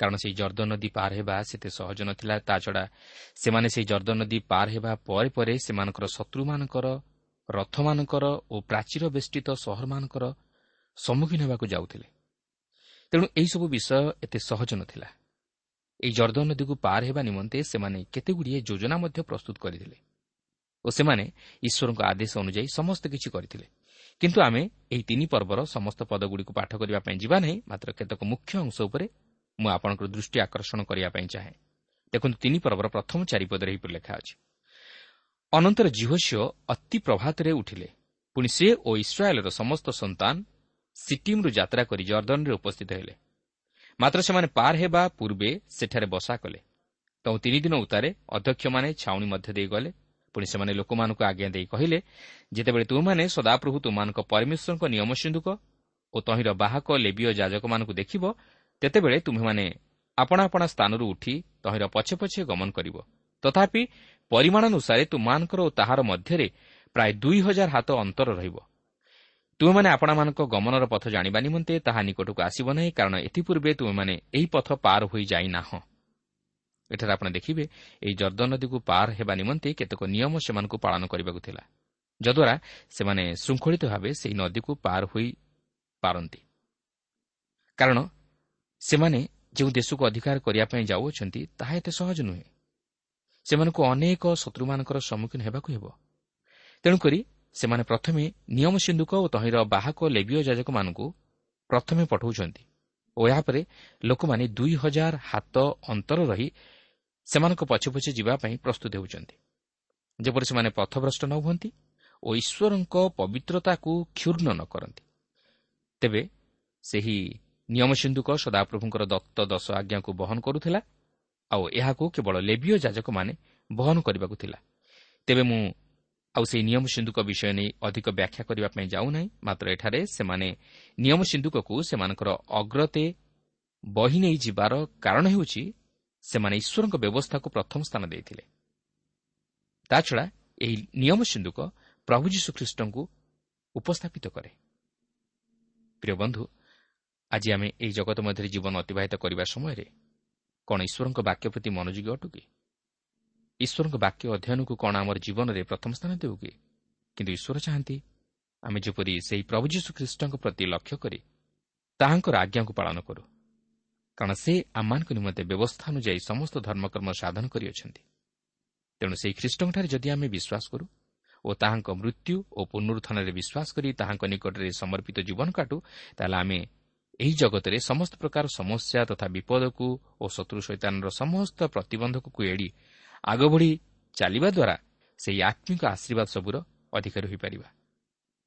କାରଣ ସେହି ଜର୍ଦ୍ଦ ନଦୀ ପାର ହେବା ସେତେ ସହଜ ନଥିଲା। ତାଛଡ଼ା ସେମାନେ ସେହି ଜର୍ଦ୍ଦ ନଦୀ ପାର ହେବା ପରେ ପରେ ସେମାନଙ୍କର ଶତ୍ରୁମାନଙ୍କର ରଥମାନଙ୍କର ଓ ପ୍ରାଚୀର ବେଷ୍ଟିତ ସହରମାନଙ୍କର ସମ୍ମୁଖୀନ ହେବାକୁ ଯାଉଥିଲେ। ତେଣୁ ଏହିସବୁ ବିଷୟ ଏତେ ସହଜ ନଥିଲା। ଏହି ଜର୍ଦ୍ଦ ନଦୀକୁ ପାର ହେବା ନିମନ୍ତେ ସେମାନେ କେତେଗୁଡ଼ିଏ ଯୋଜନା ମଧ୍ୟ ପ୍ରସ୍ତୁତ କରିଥିଲେ ଓ ସେମାନେ ଈଶ୍ୱରଙ୍କ ଆଦେଶ ଅନୁଯାୟୀ ସମସ୍ତ କିଛି କରିଥିଲେ। କିନ୍ତୁ ଆମେ ଏହି ତିନି ପର୍ବର ସମସ୍ତ ପଦଗୁଡ଼ିକୁ ପାଠ କରିବା ପାଇଁ ଯିବା ନାହିଁ। ମାତ୍ର କେତେକ ମୁଖ୍ୟ ଅଂଶ ଉପରେ ମୁଁ ଆପଣଙ୍କର ଦୃଷ୍ଟି ଆକର୍ଷଣ କରିବା ପାଇଁ ଚାହେଁ। ଦେଖନ୍ତୁ ତିନି ପର୍ବର ପ୍ରଥମ ଚାରିପଦରେ ଏହିପରି ଲେଖା ଅଛି। ଅନନ୍ତର ଜିହୋସିଓ ଅତି ପ୍ରଭାତରେ ଉଠିଲେ। ପୁଣି ସେ ଓ ଇସ୍ରାଏଲ୍ର ସମସ୍ତ ସନ୍ତାନ ସିଟିମ୍ରୁ ଯାତ୍ରା କରି ଜର୍ଦ୍ଦନରେ ଉପସ୍ଥିତ ହେଲେ। ମାତ୍ର ସେମାନେ ପାର ହେବା ପୂର୍ବେ ସେଠାରେ ବସା କଲେ। ତେଣୁ ତିନିଦିନ ଉତ୍ତାରେ ଅଧ୍ୟକ୍ଷମାନେ ଛାଉଣି ମଧ୍ୟ ଦେଇ ଗଲେ। ପୁଣି ସେମାନେ ଲୋକମାନଙ୍କୁ ଆଜ୍ଞା ଦେଇ କହିଲେ ଯେତେବେଳେ ତୁମମାନେ ସଦାପ୍ରଭୁ ତୁମମାନଙ୍କ ପରମେଶ୍ୱରଙ୍କ ନିୟମ ସିନ୍ଧୁକ ଓ ତହିଁର ବାହକ ଲେବିୟ ଯାଜକମାନଙ୍କୁ ଦେଖିବ ତେତେବେଳେ ତୁମେମାନେ ଆପଣା ଆପଣା ସ୍ଥାନରୁ ଉଠି ତହିଁର ପଛେ ପଛେ ଗମନ କରିବ। ତଥାପି ପରିମାଣାନୁସାରେ ତୁମମାନଙ୍କର ଓ ତାହାର ମଧ୍ୟରେ ପ୍ରାୟ ଦୁଇ ହଜାର ହାତ ଅନ୍ତର ରହିବ। ତୁମେମାନେ ଆପଣମାନଙ୍କ ଗମନର ପଥ ଜାଣିବା ନିମନ୍ତେ ତାହା ନିକଟକୁ ଆସିବ ନାହିଁ କାରଣ ଏଥିପୂର୍ବେ ତୁମେମାନେ ଏହି ପଥ ପାର ହୋଇଯାଇନାହଁ ଏଠାରେ ଆପଣ ଦେଖିବେ ଏହି ଜର୍ଦ୍ଦ ନଦୀକୁ ପାର ହେବା ନିମନ୍ତେ କେତେକ ନିୟମ ସେମାନଙ୍କୁ ପାଳନ କରିବାକୁ ଥିଲା ଯଦ୍ୱାରା ସେମାନେ ଶୃଙ୍ଖଳିତ ଭାବେ ସେହି ନଦୀକୁ ପାର ହୋଇପାରନ୍ତି କାରଣ ସେମାନେ ଯେଉଁ ଦେଶକୁ ଅଧିକାର କରିବା ପାଇଁ ଯାଉଅଛନ୍ତି ତାହା ଏତେ ସହଜ ନୁହେଁ। ସେମାନଙ୍କୁ ଅନେକ ଶତ୍ରୁମାନଙ୍କର ସମ୍ମୁଖୀନ ହେବାକୁ ହେବ। ତେଣୁକରି ସେମାନେ ପ୍ରଥମେ ନିୟମ ସିନ୍ଧୁକ ଓ ତହିଁର ବାହକ ଲେବିୟ ଯାଜକମାନଙ୍କୁ ପ୍ରଥମେ ପଠାଉଛନ୍ତି ଓ ଏହାପରେ ଲୋକମାନେ ଦୁଇ ହଜାର ହାତ ଅନ୍ତର ରହି ସେମାନଙ୍କ ପଛେ ପଛେ ଯିବା ପାଇଁ ପ୍ରସ୍ତୁତ ହେଉଛନ୍ତି। ଯେପରି ସେମାନେ ପଥଭ୍ରଷ୍ଟ ନ ହୁଅନ୍ତି ଓ ଈଶ୍ୱରଙ୍କ ପବିତ୍ରତାକୁ କ୍ଷୁର୍ଣ୍ଣ ନ କରନ୍ତି। ତେବେ ସେହି ନିୟମ ସିନ୍ଧୁକ ସଦାପ୍ରଭୁଙ୍କର ଦତ୍ତ ଦଶ ଆଜ୍ଞାକୁ ବହନ କରୁଥିଲା ଆଉ ଏହାକୁ କେବଳ ଲେବିୟ ଯାଜକମାନେ ବହନ କରିବାକୁ ଥିଲା। ତେବେ ମୁଁ ଆଉ ସେହି ନିୟମ ସିନ୍ଧୁକ ବିଷୟ ନେଇ ଅଧିକ ବ୍ୟାଖ୍ୟା କରିବା ପାଇଁ ଯାଉନାହିଁ ମାତ୍ର ଏଠାରେ ସେମାନେ ନିୟମ ସିନ୍ଧୁକକୁ ସେମାନଙ୍କର ଅଗ୍ରତେ ବହି ନେଇ ଯିବାର କାରଣ ହେଉଛି ସେମାନେ ଈଶ୍ୱରଙ୍କ ବ୍ୟବସ୍ଥାକୁ ପ୍ରଥମ ସ୍ଥାନ ଦେଇଥିଲେ। ତାଛଡ଼ା ଏହି ନିୟମ ସିନ୍ଧୁକ ପ୍ରଭୁ ଯୀଶୁଖ୍ରୀଷ୍ଟଙ୍କୁ ଉପସ୍ଥାପିତ କରେ। ପ୍ରିୟ ବନ୍ଧୁ ଆଜି ଆମେ ଏହି ଜଗତ ମଧ୍ୟରେ ଜୀବନ ଅତିବାହିତ କରିବା ସମୟରେ କ'ଣ ଈଶ୍ୱରଙ୍କ ବାକ୍ୟ ପ୍ରତି ମନୋଯୋଗୀ ଅଟୁ କି? ଈଶ୍ୱରଙ୍କ ବାକ୍ୟ ଅଧ୍ୟୟନକୁ କ'ଣ ଆମର ଜୀବନରେ ପ୍ରଥମ ସ୍ଥାନ ଦେଉ କି? କିନ୍ତୁ ଈଶ୍ୱର ଚାହାନ୍ତି ଆମେ ଯେପରି ସେହି ପ୍ରଭୁ ଯୀଶୁଖ୍ରୀଷ୍ଟଙ୍କ ପ୍ରତି ଲକ୍ଷ୍ୟ କରି ତାହାଙ୍କର ଆଜ୍ଞାକୁ ପାଳନ କରୁ। କାରଣ ସେ ଆମମାନଙ୍କ ନିମନ୍ତେ ବ୍ୟବସ୍ଥା ଅନୁଯାୟୀ ସମସ୍ତ ଧର୍ମକର୍ମ ସାଧନ କରିଅଛନ୍ତି। ତେଣୁ ସେହି ଖ୍ରୀଷ୍ଟଙ୍କଠାରେ ଯଦି ଆମେ ବିଶ୍ୱାସ କରୁ ଓ ତାହାଙ୍କ ମୃତ୍ୟୁ ଓ ପୁନରୁତ୍ଥାନରେ ବିଶ୍ୱାସ କରି ତାହାଙ୍କ ନିକଟରେ ସମର୍ପିତ ଜୀବନ କାଟୁ ତାହେଲେ ଆମେ ଏହି ଜଗତରେ ସମସ୍ତ ପ୍ରକାର ସମସ୍ୟା ତଥା ବିପଦକୁ ଓ ଶତ୍ରୁ ଶୈତାନର ସମସ୍ତ ପ୍ରତିବନ୍ଧକକୁ ଏଡ଼ି ଆଗ ବଢ଼ି ଚାଲିବା ଦ୍ୱାରା ସେହି ଆତ୍ମିକ ଆଶୀର୍ବାଦ ସବୁର ଅଧିକାରୀ ହୋଇପାରିବା।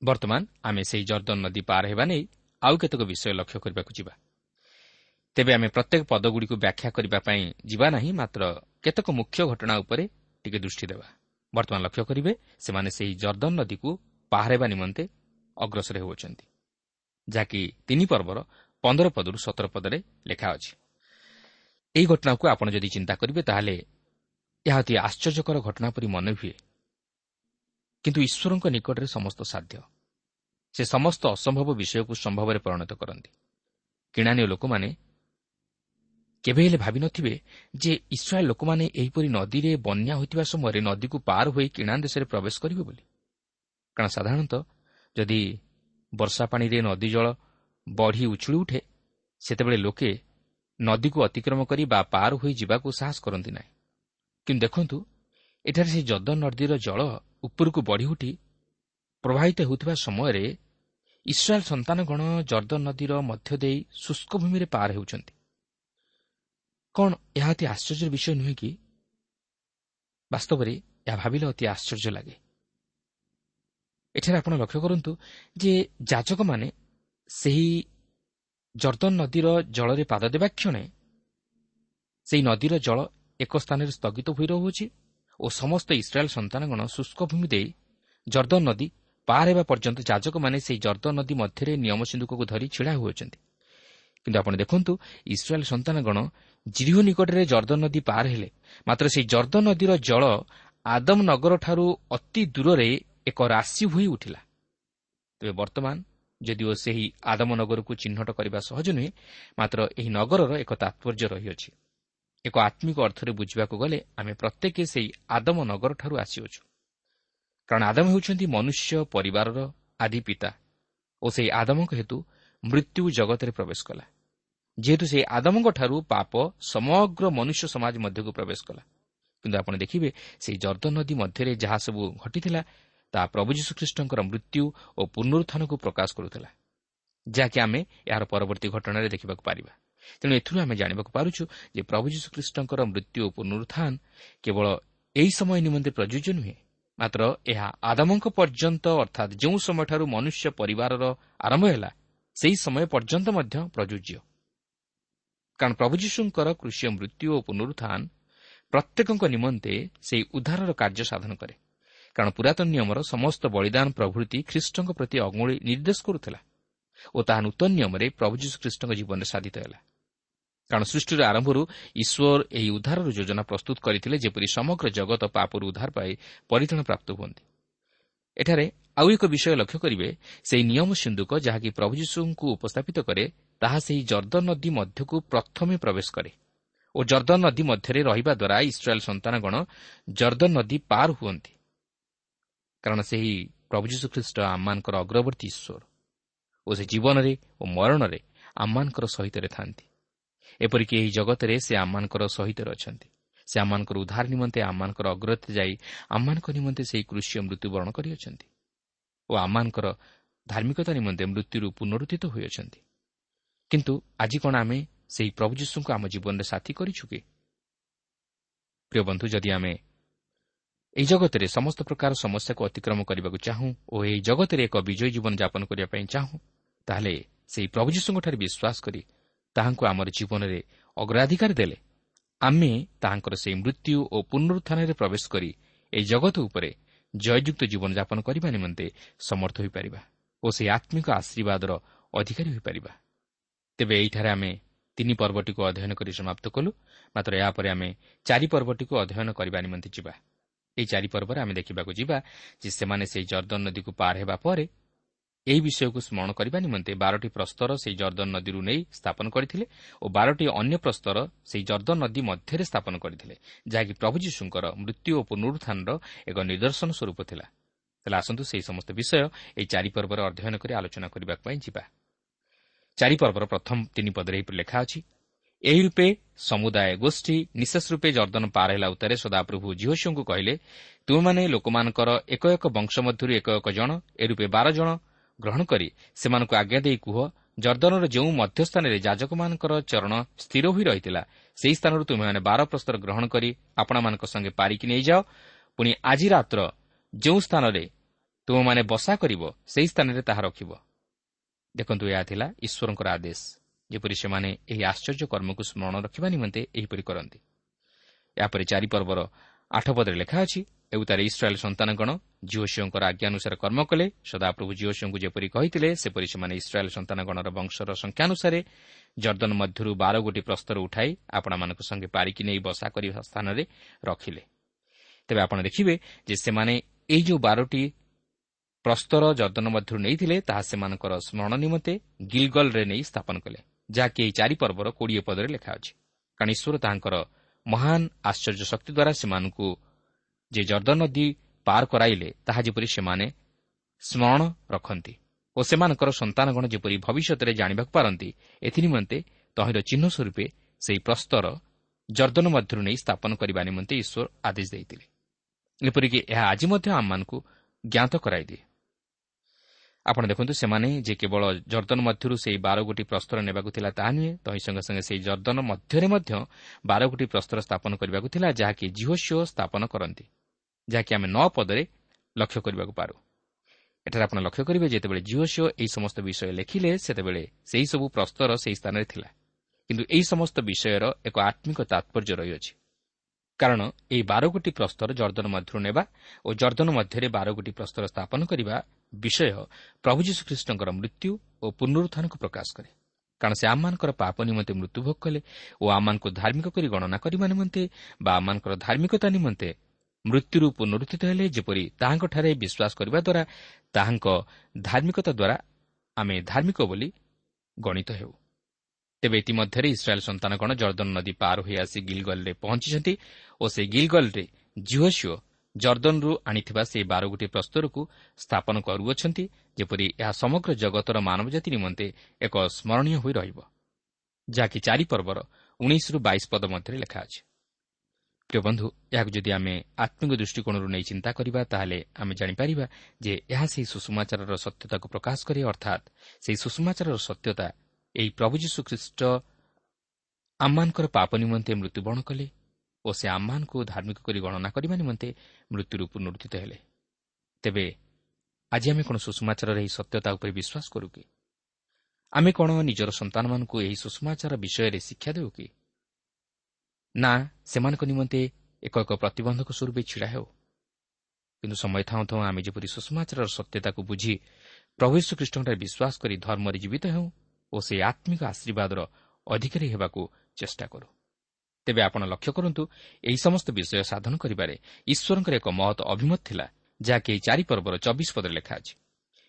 ବର୍ତ୍ତମାନ ଆମେ ସେହି ଜର୍ଦ୍ଦନ ନଦୀ ପାର ହେବା ନେଇ ଆଉ କେତେକ ବିଷୟ ଲକ୍ଷ୍ୟ କରିବାକୁ ଯିବା। ତେବେ ଆମେ ପ୍ରତ୍ୟେକ ପଦଗୁଡ଼ିକୁ ବ୍ୟାଖ୍ୟା କରିବା ପାଇଁ ଯିବା ନାହିଁ ମାତ୍ର କେତେକ ମୁଖ୍ୟ ଘଟଣା ଉପରେ ଟିକେ ଦୃଷ୍ଟି ଦେବା। ବର୍ତ୍ତମାନ ଲକ୍ଷ୍ୟ କରିବେ ସେମାନେ ସେହି ଜର୍ଦ୍ଦନ ନଦୀକୁ ପାହାର ହେବା ନିମନ୍ତେ ଅଗ୍ରସର ହେଉଅଛନ୍ତି। ଯାହାକି ତିନି ପର୍ବର ପନ୍ଦର ପଦରୁ ସତର ପଦରେ ଲେଖା ଅଛି। ଏହି ଘଟଣାକୁ ଆପଣ ଯଦି ଚିନ୍ତା କରିବେ ତାହେଲେ ଏହା ଅତି ଆଶ୍ଚର୍ଯ୍ୟକର ଘଟଣା ପରି ମନେ ହୁଏ। କିନ୍ତୁ ଈଶ୍ୱରଙ୍କ ନିକଟରେ ସମସ୍ତ ସାଧ୍ୟ। ସେ ସମସ୍ତ ଅସମ୍ଭବ ବିଷୟକୁ ସମ୍ଭବରେ ପରିଣତ କରନ୍ତି। କିଣାନୀୟ ଲୋକମାନେ କେବେ ହେଲେ ଭାବିନଥିବେ ଯେ ଇସ୍ରାଏଲ୍ ଲୋକମାନେ ଏହିପରି ନଦୀରେ ବନ୍ୟା ହୋଇଥିବା ସମୟରେ ନଦୀକୁ ପାର ହୋଇ କିଣା ଦେଶରେ ପ୍ରବେଶ କରିବେ ବୋଲି। କାରଣ ସାଧାରଣତଃ ଯଦି ବର୍ଷା ପାଣିରେ ନଦୀ ଜଳ ବଢ଼ି ଉଛୁଳି ଉଠେ ସେତେବେଳେ ଲୋକେ ନଦୀକୁ ଅତିକ୍ରମ କରି ବା ପାର ହୋଇ ଯିବାକୁ ସାହସ କରନ୍ତି ନାହିଁ। କିନ୍ତୁ ଦେଖନ୍ତୁ ଏଠାରେ ସେହି ଯଦ ନଦୀର ଜଳ ଉପରକୁ ବଢ଼ି ଉଠି ପ୍ରବାହିତ ହେଉଥିବା ସମୟରେ ଇସ୍ରାଏଲ୍ ସନ୍ତାନଗଣ ଜର୍ଦ୍ଦ ନଦୀର ମଧ୍ୟ ଦେଇ ଶୁଷ୍କ ଭୂମିରେ ପାର ହେଉଛନ୍ତି। କ'ଣ ଏହା ଅତି ଆଶ୍ଚର୍ଯ୍ୟର ବିଷୟ ନୁହେଁ କି? ବାସ୍ତବରେ ଏହା ଭାବିଲେ ଅତି ଆଶ୍ଚର୍ଯ୍ୟ ଲାଗେ। ଏଠାରେ ଆପଣ ଲକ୍ଷ୍ୟ କରନ୍ତୁ ଯେ ଯାଜକମାନେ ସେହି ଜର୍ଦ୍ଦନ ନଦୀର ଜଳରେ ପାଦ ଦେବା କ୍ଷଣେ ସେହି ନଦୀର ଜଳ ଏକ ସ୍ଥାନରେ ସ୍ଥଗିତ ହୋଇ ରହୁଅଛି ଓ ସମସ୍ତ ଇସ୍ରାଏଲ୍ ସନ୍ତାନଗଣ ଶୁଷ୍କ ଭୂମି ଦେଇ ଜର୍ଦ୍ଦନ ନଦୀ ପାର ହେବା ପର୍ଯ୍ୟନ୍ତ ଯାଜକମାନେ ସେହି ଜର୍ଦ୍ଦନ ନଦୀ ମଧ୍ୟରେ ନିୟମ ସିନ୍ଧୁକକୁ ଧରି ଛିଡ଼ା ହୋଇଅଛନ୍ତି। କିନ୍ତୁ ଆପଣ ଦେଖନ୍ତୁ ଇସ୍ରାଏଲ୍ ସନ୍ତାନଗଣ ଜିରିହ ନିକଟରେ ଜର୍ଦ୍ଦନ ନଦୀ ପାର ହେଲେ। ମାତ୍ର ସେହି ଜର୍ଦ୍ଦନ ନଦୀର ଜଳ ଆଦମ ନଗରଠାରୁ ଅତି ଦୂରରେ ଏକ ରାଶି ହୋଇ ଉଠିଲା। ତେବେ ବର୍ତ୍ତମାନ ଯଦିଓ ସେହି ଆଦମ ନଗରକୁ ଚିହ୍ନଟ କରିବା ସହଜ ନୁହେଁ ମାତ୍ର ଏହି ନଗରର ଏକ ତାତ୍ପର୍ଯ୍ୟ ରହିଅଛି। ଏକ ଆତ୍ମିକ ଅର୍ଥରେ ବୁଝିବାକୁ ଗଲେ ଆମେ ପ୍ରତ୍ୟେକ ସେହି ଆଦମ ନଗରଠାରୁ ଆସିଅଛୁ। କାରଣ ଆଦମ ହେଉଛନ୍ତି ମନୁଷ୍ୟ ପରିବାରର ଆଦି ପିତା ଓ ସେହି ଆଦମଙ୍କ ହେତୁ ମୃତ୍ୟୁ ଜଗତରେ ପ୍ରବେଶ କଲା। ଯେହେତୁ ସେହି ଆଦମଙ୍କଠାରୁ ପାପ ସମଗ୍ର ମନୁଷ୍ୟ ସମାଜ ମଧ୍ୟକୁ ପ୍ରବେଶ କଲା। କିନ୍ତୁ ଆପଣ ଦେଖିବେ ସେହି ଜର୍ଦ୍ଦ ନଦୀ ମଧ୍ୟରେ ଯାହା ସବୁ ଘଟିଥିଲା ତାହା ପ୍ରଭୁ ଯୀଶୁଖ୍ରୀଷ୍ଟଙ୍କର ମୃତ୍ୟୁ ଓ ପୁନରୁତ୍ଥାନକୁ ପ୍ରକାଶ କରୁଥିଲା ଯାହାକି ଆମେ ଏହାର ପରବର୍ତ୍ତୀ ଘଟଣାରେ ଦେଖିବାକୁ ପାରିବା। ତେଣୁ ଏଥିରୁ ଆମେ ଜାଣିବାକୁ ପାରୁଛୁ ଯେ ପ୍ରଭୁ ଯୀଶୁଖ୍ରୀଷ୍ଟଙ୍କର ମୃତ୍ୟୁ ଓ ପୁନରୁତ୍ଥାନ କେବଳ ଏହି ସମୟ ନିମନ୍ତେ ପ୍ରଯୁଜ୍ୟ ନୁହେଁ ମାତ୍ର ଏହା ଆଦାମଙ୍କ ପର୍ଯ୍ୟନ୍ତ ଅର୍ଥାତ୍ ଯେଉଁ ସମୟଠାରୁ ମନୁଷ୍ୟ ପରିବାରର ଆରମ୍ଭ ହେଲା ସେହି ସମୟ ପର୍ଯ୍ୟନ୍ତ ମଧ୍ୟ ପ୍ରଯୁଜ୍ୟ। କାରଣ ପ୍ରଭୁ ଯୀଶୁଙ୍କର କୃଷି ମୃତ୍ୟୁ ଓ ପୁନରୁତ୍ଥାନ ପ୍ରତ୍ୟେକଙ୍କ ନିମନ୍ତେ ସେହି ଉଦ୍ଧାରର କାର୍ଯ୍ୟ ସାଧନ କରେ। କାରଣ ପୁରାତନ ନିୟମର ସମସ୍ତ ବଳିଦାନ ପ୍ରଭୃତି ଖ୍ରୀଷ୍ଟଙ୍କ ପ୍ରତି ଅଙ୍ଗୁଳି ନିର୍ଦ୍ଦେଶ କରୁଥିଲା ଓ ତାହା ନୂତନ ନିୟମରେ ପ୍ରଭୁ ଯୀଶୁ ଖ୍ରୀଷ୍ଟଙ୍କ ଜୀବନରେ ସାଧିତ ହେଲା। କାରଣ ସୃଷ୍ଟିର ଆରମ୍ଭରୁ ଈଶ୍ୱର ଏହି ଉଦ୍ଧାରର ଯୋଜନା ପ୍ରସ୍ତୁତ କରିଥିଲେ ଯେପରି ସମଗ୍ର ଜଗତ ପାପରୁ ଉଦ୍ଧାର ପାଇ ପରିତାଣ ପ୍ରାପ୍ତ ହୁଅନ୍ତି। ଏଠାରେ ଆଉ ଏକ ବିଷୟ ଲକ୍ଷ୍ୟ କରିବେ ସେହି ନିୟମ ସିନ୍ଧୁକ ଯାହାକି ପ୍ରଭୁ ଯୀଶୁଙ୍କୁ ଉପସ୍ଥାପିତ କରେ ତାହା ସେହି ଜର୍ଦ୍ଦନ ନଦୀ ମଧ୍ୟକୁ ପ୍ରଥମେ ପ୍ରବେଶ କରେ ଓ ଜର୍ଦ୍ଦନ ନଦୀ ମଧ୍ୟରେ ରହିବା ଦ୍ୱାରା ଇସ୍ରାଏଲ୍ ସନ୍ତାନଗଣ ଜର୍ଦ୍ଦନ ନଦୀ ପାର ହୁଅନ୍ତି। କାରଣ ସେହି ପ୍ରଭୁ ଯୀଶୁ ଖ୍ରୀଷ୍ଟ ଆମମାନଙ୍କର ଅଗ୍ରବର୍ତ୍ତୀ ଈଶ୍ୱର ଓ ସେ ଜୀବନରେ ଓ ମରଣରେ ଆମମାନଙ୍କର ସହିତରେ ଥାନ୍ତି ଏପରିକି ଏହି ଜଗତରେ ସେ ଆମମାନଙ୍କର ସହିତରେ ଅଛନ୍ତି। ସେ ଆମମାନଙ୍କର ଉଦ୍ଧାର ନିମନ୍ତେ ଆମମାନଙ୍କର ଅଗ୍ରତ ଯାଇ ଆମମାନଙ୍କ ନିମନ୍ତେ ସେହି କୃଷି ମୃତ୍ୟୁବରଣ କରିଅଛନ୍ତି ଓ ଆମମାନଙ୍କର ଧାର୍ମିକତା ନିମନ୍ତେ ମୃତ୍ୟୁରୁ ପୁନରୁଦ୍ଧିତ ହୋଇଅଛନ୍ତି। କିନ୍ତୁ ଆଜି କ'ଣ ଆମେ ସେହି ପ୍ରଭୁ ଯୀଶୁଙ୍କୁ ଆମ ଜୀବନରେ ସାଥୀ କରିଛୁ କି? ପ୍ରିୟ ବନ୍ଧୁ ଯଦି ଆମେ ଏହି ଜଗତରେ ସମସ୍ତ ପ୍ରକାର ସମସ୍ୟାକୁ ଅତିକ୍ରମ କରିବାକୁ ଚାହୁଁ ଓ ଏହି ଜଗତରେ ଏକ ବିଜୟୀ ଜୀବନ ଯାପନ କରିବା ପାଇଁ ଚାହୁଁ ତାହେଲେ ସେହି ପ୍ରଭୁ ଯୀଶୁଙ୍କଠାରେ ବିଶ୍ୱାସ କରି ତାହାଙ୍କୁ ଆମର ଜୀବନରେ ଅଗ୍ରାଧିକାର ଦେଲେ। ଆମେ ତାହାଙ୍କର ସେହି ମୃତ୍ୟୁ ଓ ପୁନରୁତ୍ଥାନରେ ପ୍ରବେଶ କରି ଏହି ଜଗତ ଉପରେ ଜୟଯୁକ୍ତ ଜୀବନଯାପନ କରିବା ନିମନ୍ତେ ସମର୍ଥ ହୋଇପାରିବା ଓ ସେହି ଆତ୍ମିକ ଆଶୀର୍ବାଦର ଅଧିକାରୀ ହୋଇପାରିବା। ତେବେ ଏହିଠାରେ ଆମେ ତିନି ପର୍ବଟିକୁ ଅଧ୍ୟୟନ କରି ସମାପ୍ତ କଲୁ ମାତ୍ର ଏହାପରେ ଆମେ ଚାରି ପର୍ବଟିକୁ ଅଧ୍ୟୟନ କରିବା ନିମନ୍ତେ ଯିବା। ଏହି ଚାରି ପର୍ବରେ ଆମେ ଦେଖିବାକୁ ଯିବା ଯେ ସେମାନେ ସେହି ଜର୍ଦ୍ଦନ ନଦୀକୁ ପାର ହେବା ପରେ ଏହି ବିଷୟକୁ ସ୍ମରଣ କରିବା ନିମନ୍ତେ ବାରଟି ପ୍ରସ୍ତର ସେହି ଜର୍ଦ୍ଦନ ନଦୀରୁ ନେଇ ସ୍ଥାପନ କରିଥିଲେ ଓ ବାରଟି ଅନ୍ୟ ପ୍ରସ୍ତର ସେହି ଜର୍ଦ୍ଦନ ନଦୀ ମଧ୍ୟରେ ସ୍ଥାପନ କରିଥିଲେ ଯାହାକି ପ୍ରଭୁ ଯୀଶୁଙ୍କର ମୃତ୍ୟୁ ଓ ପୁନରୁତ୍ଥାନର ଏକ ନିଦର୍ଶନ ସ୍ୱରୂପ ଥିଲା। ହେଲେ ଆସନ୍ତୁ ସେହି ସମସ୍ତ ବିଷୟ ଏହି ଚାରି ପର୍ବରେ ଅଧ୍ୟୟନ କରି ଆଲୋଚନା କରିବା ପାଇଁ ଯିବା। ଚାରି ପର୍ବର ପ୍ରଥମ ତିନି ପଦରେ ଏହିପରି ଲେଖା ଅଛି ଏହି ରୂପେ ସମୁଦାୟ ଗୋଷ୍ଠୀ ନିଶେଷ ରୂପେ ଜର୍ଦ୍ଦନ ପାର ହେଲା ଉତ୍ତାରେ ସଦାପ୍ରଭୁ ଝିଅଶିଙ୍କୁ କହିଲେ ତୁମେମାନେ ଲୋକମାନଙ୍କର ଏକ ଏକ ବଂଶ ମଧ୍ୟରୁ ଏକ ଏକ ଜଣ ଏ ରୂପେ ବାର ଜଣ ଗ୍ରହଣ କରି ସେମାନଙ୍କୁ ଆଜ୍ଞା ଦେଇ କୁହ ଜର୍ଦ୍ଦନର ଯେଉଁ ମଧ୍ୟସ୍ଥାନରେ ଯାଜକମାନଙ୍କର ଚରଣ ସ୍ଥିର ହୋଇ ରହିଥିଲା ସେହି ସ୍ଥାନରୁ ତୁମେମାନେ ବାର ପ୍ରସ୍ତର ଗ୍ରହଣ କରି ଆପଣମାନଙ୍କ ସଙ୍ଗେ ପାରିକି ନେଇଯାଅ। ପୁଣି ଆଜି ରାତ୍ର ଯେଉଁ ସ୍ଥାନରେ ତୁମମାନେ ବସା କରିବ ସେହି ସ୍ଥାନରେ ତାହା ରଖିବ। ଦେଖନ୍ତୁ ଏହା ଥିଲା ଈଶ୍ୱରଙ୍କର ଆଦେଶ। ଯେପରି ସେମାନେ ଏହି ଆଶ୍ଚର୍ଯ୍ୟ କର୍ମକୁ ସ୍ମରଣ ରଖିବା ନିମନ୍ତେ ଏହିପରି କରନ୍ତି। ଏହାପରେ ଚାରିପର୍ବର ଆଠ ପଦରେ ଲେଖା ଅଛି ଏଉତାରେ ଇସ୍ରାଏଲ୍ ସନ୍ତାନଗଣ ଝିଅଶିଓଙ୍କର ଆଜ୍ଞାନୁସାରେ କର୍ମ କଲେ ସଦାପ୍ରଭୁ ଝିଅଶିଓଙ୍କୁ ଯେପରି କହିଥିଲେ ସେପରି ସେମାନେ ଇସ୍ରାଏଲ୍ ସନ୍ତାନଗଣର ବଂଶର ସଂଖ୍ୟାନୁସାରେ ଜର୍ଦ୍ଦନ ମଧ୍ୟରୁ ବାର ଗୋଟି ପ୍ରସ୍ତର ଉଠାଇ ଆପଣମାନଙ୍କ ସଙ୍ଗେ ପାରିକି ନେଇ ବସା କରିବା ସ୍ଥାନରେ ରଖିଲେ। ତେବେ ଆପଣ ଦେଖିବେ ଯେ ସେମାନେ ଏହି ଯେଉଁ ବାରଟି ପ୍ରସ୍ତର ଜର୍ଦ୍ଦନ ମଧ୍ୟରୁ ନେଇଥିଲେ ତାହା ସେମାନଙ୍କର ସ୍ମରଣ ନିମନ୍ତେ ଗିଲଗଲରେ ନେଇ ସ୍ଥାପନ କଲେ। ଯାହାକି ଏହି ଚାରି ପର୍ବର କୋଡ଼ିଏ ପଦରେ ଲେଖା ଅଛି। କାରଣ ଈଶ୍ୱର ତାହାଙ୍କର ମହାନ ଆଶ୍ଚର୍ଯ୍ୟ ଶକ୍ତି ଦ୍ୱାରା ସେମାନଙ୍କୁ ଯେ ଜର୍ଦ୍ଦନ ନଦୀ ପାର କରାଇଲେ ତାହା ଯେପରି ସେମାନେ ସ୍ମରଣ ରଖନ୍ତି ଓ ସେମାନଙ୍କର ସନ୍ତାନଗଣ ଯେପରି ଭବିଷ୍ୟତରେ ଜାଣିବାକୁ ପାରନ୍ତି ଏଥିନିମନ୍ତେ ତହିଁର ଚିହ୍ନ ସ୍ୱରୂପେ ସେହି ପ୍ରସ୍ତର ଜର୍ଦ୍ଦନ ମଧ୍ୟରୁ ନେଇ ସ୍ଥାପନ କରିବା ନିମନ୍ତେ ଈଶ୍ୱର ଆଦେଶ ଦେଇଥିଲେ। ଏପରିକି ଏହା ଆଜି ମଧ୍ୟ ଆମମାନଙ୍କୁ ଜ୍ଞାତ କରାଇଦିଏ। ଆପଣ ଦେଖନ୍ତୁ ସେମାନେ ଯେ କେବଳ ଜର୍ଦ୍ଦନ ମଧ୍ୟରୁ ସେହି ବାର ଗୋଟି ପ୍ରସ୍ତର ନେବାକୁ ଥିଲା ତାହା ନୁହେଁ ତହିଁ ସଙ୍ଗେ ସଙ୍ଗେ ସେହି ଜର୍ଦ୍ଦନ ମଧ୍ୟରେ ମଧ୍ୟ ବାର ଗୋଟି ପ୍ରସ୍ତର ସ୍ଥାପନ କରିବାକୁ ଥିଲା ଯାହାକି ଜିଓ ସିଓ ସ୍ଥାପନ କରନ୍ତି ଯାହାକି ଆମେ ନଅ ପଦରେ ଲକ୍ଷ୍ୟ କରିବାକୁ ପାରୁ। ଏଠାରେ ଆପଣ ଲକ୍ଷ୍ୟ କରିବେ ଯେତେବେଳେ ଜିଓ ସିଓ ଏହି ସମସ୍ତ ବିଷୟ ଲେଖିଲେ ସେତେବେଳେ ସେହିସବୁ ପ୍ରସ୍ତର ସେହି ସ୍ଥାନରେ ଥିଲା। କିନ୍ତୁ ଏହି ସମସ୍ତ ବିଷୟର ଏକ ଆତ୍ମିକ ତାତ୍ପର୍ଯ୍ୟ ରହିଅଛି। କାରଣ ଏହି ବାର ଗୋଟି ପ୍ରସ୍ତର ଜର୍ଦ୍ଦନ ମଧ୍ୟରୁ ନେବା ଓ ଜର୍ଦ୍ଦନ ମଧ୍ୟରେ ବାର ଗୋଟି ପ୍ରସ୍ତର ସ୍ଥାପନ କରିବା ବିଷୟ ପ୍ରଭୁ ଯୀଶୁଖ୍ରୀଷ୍ଟଙ୍କର ମୃତ୍ୟୁ ଓ ପୁନରୁତ୍ଥାନକୁ ପ୍ରକାଶ କରେ। କାରଣ ସେ ଆମମାନଙ୍କର ପାପ ନିମନ୍ତେ ମୃତ୍ୟୁଭୋଗ କଲେ ଓ ଆମମାନଙ୍କୁ ଧାର୍ମିକ କରି ଗଣନା କରିବା ନିମନ୍ତେ ବା ଆମମାନଙ୍କର ଧାର୍ମିକତା ନିମନ୍ତେ ମୃତ୍ୟୁରୁ ପୁନରୁତ୍ଥିତ ହେଲେ ଯେପରି ତାହାଙ୍କଠାରେ ବିଶ୍ୱାସ କରିବା ଦ୍ୱାରା ତାହାଙ୍କ ଧାର୍ମିକତା ଦ୍ୱାରା ଆମେ ଧାର୍ମିକ ବୋଲି ଗଣିତ ହେଉ। ତେବେ ଇତିମଧ୍ୟରେ ଇସ୍ରାଏଲ୍ ସନ୍ତାନଗଣ ଜର୍ଦ୍ଦନ ନଦୀ ପାର ହୋଇ ଆସି ଗିଲଗଲରେ ପହଞ୍ଚିଛନ୍ତି ଓ ସେହି ଗିଲଗଲରେ ଝିଅ ଜର୍ଦ୍ଦନରୁ ଆଣିଥିବା ସେହି ବାର ଗୋଟି ପ୍ରସ୍ତରକୁ ସ୍ଥାପନ କରୁଅଛନ୍ତି ଯେପରି ଏହା ସମଗ୍ର ଜଗତର ମାନବଜାତି ନିମନ୍ତେ ଏକ ସ୍କରଣୀୟ ହୋଇ ରହିବ। ଯାହାକି ଚାରି ପର୍ବର ଉଣେଇଶରୁ ବାଇଶ ପଦ ମଧ୍ୟରେ ଲେଖା ଅଛି। ପ୍ରିୟ ବନ୍ଧୁ ଏହାକୁ ଯଦି ଆମେ ଆତ୍ମିକ ଦୃଷ୍ଟିକୋଣରୁ ନେଇ ଚିନ୍ତା କରିବା ତାହେଲେ ଆମେ ଜାଣିପାରିବା ଯେ ଏହା ସେହି ସୁଷମାଚାରର ସତ୍ୟତାକୁ ପ୍ରକାଶ କରେ ଅର୍ଥାତ୍ ସେହି ସୁଷମାଚାରର ସତ୍ୟତା ଏହି ପ୍ରଭୁ ଯୀଶୁଖ୍ରୀଷ୍ଟ ଆମମାନଙ୍କର ପାପ ନିମନ୍ତେ ମୃତ୍ୟୁବରଣ କଲେ ଓ ସେ ଆମମାନଙ୍କୁ ଧାର୍ମିକ କରି ଗଣନା କରିବା ନିମନ୍ତେ ମୃତ୍ୟୁରୁ ପୁନରୁଦ୍ଧିତ ହେଲେ। ତେବେ ଆଜି ଆମେ କ'ଣ ସୁଷମାଚାରର ଏହି ସତ୍ୟତା ଉପରେ ବିଶ୍ୱାସ କରୁ କି? ଆମେ କ'ଣ ନିଜର ସନ୍ତାନମାନଙ୍କୁ ଏହି ସୁଷମାଚାର ବିଷୟରେ ଶିକ୍ଷା ଦେଉ କି? ନା ସେମାନଙ୍କ ନିମନ୍ତେ ଏକ ଏକ ପ୍ରତିବନ୍ଧକ ସ୍ୱରୂପ ଛିଡ଼ା ହେଉ। କିନ୍ତୁ ସମୟ ଥାଉଁ ଥାଉଁ ଆମେ ଯେପରି ସୁଷମାଚାରର ସତ୍ୟତାକୁ ବୁଝି ପ୍ରଭୁ ଶ୍ରୀକୃଷ୍ଣଠାରେ ବିଶ୍ୱାସ କରି ଧର୍ମରେ ଜୀବିତ ହେଉ ଓ ସେହି ଆତ୍ମିକ ଆଶୀର୍ବାଦର ଅଧିକାରୀ ହେବାକୁ ଚେଷ୍ଟା କରୁ। ତେବେ ଆପଣ ଲକ୍ଷ୍ୟ କରନ୍ତୁ ଏହି ସମସ୍ତ ବିଷୟ ସାଧନ କରିବାରେ ଈଶ୍ୱରଙ୍କର ଏକ ମହତ ଅଭିମତ ଥିଲା ଯାହାକି ଏହି ଚାରି ପର୍ବର ଚବିଶ ପଦରେ ଲେଖା ଅଛି।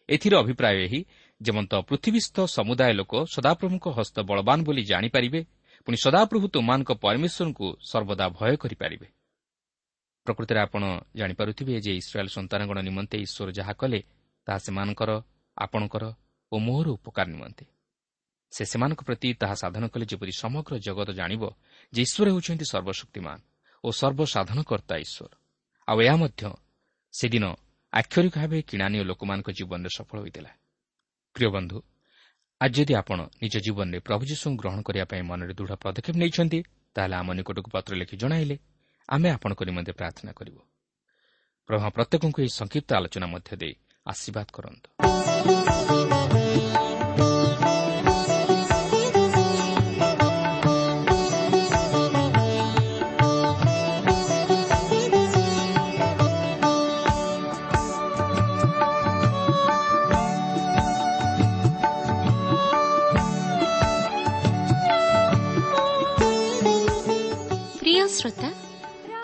ଏଥିର ଅଭିପ୍ରାୟ ଏହି ଯେମନ୍ତ ପୃଥିବୀସ୍ଥ ସମୁଦାୟ ଲୋକ ସଦାପ୍ରଭୁଙ୍କ ହସ୍ତ ବଳବାନ ବୋଲି ଜାଣିପାରିବେ ପୁଣି ସଦାପ୍ରଭୁ ତୁମାନଙ୍କ ପରମେଶ୍ୱରଙ୍କୁ ସର୍ବଦା ଭୟ କରିପାରିବେ। ପ୍ରକୃତରେ ଆପଣ ଜାଣିପାରୁଥିବେ ଯେ ଇସ୍ରାଏଲ୍ ସନ୍ତାନଗଣ ନିମନ୍ତେ ଈଶ୍ୱର ଯାହା କଲେ ତାହା ସେମାନଙ୍କର ଆପଣଙ୍କର ଓ ମୋହର ଉପକାର ନିମନ୍ତେ। ସେ ସେମାନଙ୍କ ପ୍ରତି ତାହା ସାଧନ କଲେ ଯେପରି ସମଗ୍ର ଜଗତ ଜାଣିବ ଯେ ଈଶ୍ୱର ହେଉଛନ୍ତି ସର୍ବଶକ୍ତିମାନ ଓ ସର୍ବସାଧନକର୍ତ୍ତା ଈଶ୍ୱର। ଆଉ ଏହା ମଧ୍ୟ ସେଦିନ ଆକ୍ଷରିକ ଭାବେ କିଣାନୀୟ ଲୋକମାନଙ୍କ ଜୀବନରେ ସଫଳ ହୋଇଥିଲା। ପ୍ରିୟ ବନ୍ଧୁ ଆଜି ଯଦି ଆପଣ ନିଜ ଜୀବନରେ ପ୍ରଭୁ ଯୀଶୁଙ୍କୁ ଗ୍ରହଣ କରିବା ପାଇଁ ମନରେ ଦୃଢ଼ ପଦକ୍ଷେପ ନେଇଛନ୍ତି ତାହେଲେ ଆମ ନିକଟକୁ ପତ୍ର ଲେଖି ଜଣାଇଲେ ଆମେ ଆପଣଙ୍କ ନିମନ୍ତେ ପ୍ରାର୍ଥନା କରିବୁ। ପ୍ରଭା ପ୍ରତ୍ୟେକଙ୍କୁ ଏହି ସଂକ୍ଷିପ୍ତ ଆଲୋଚନା ମଧ୍ୟ ଦେଇ ଆଶୀର୍ବାଦ କରନ୍ତୁ।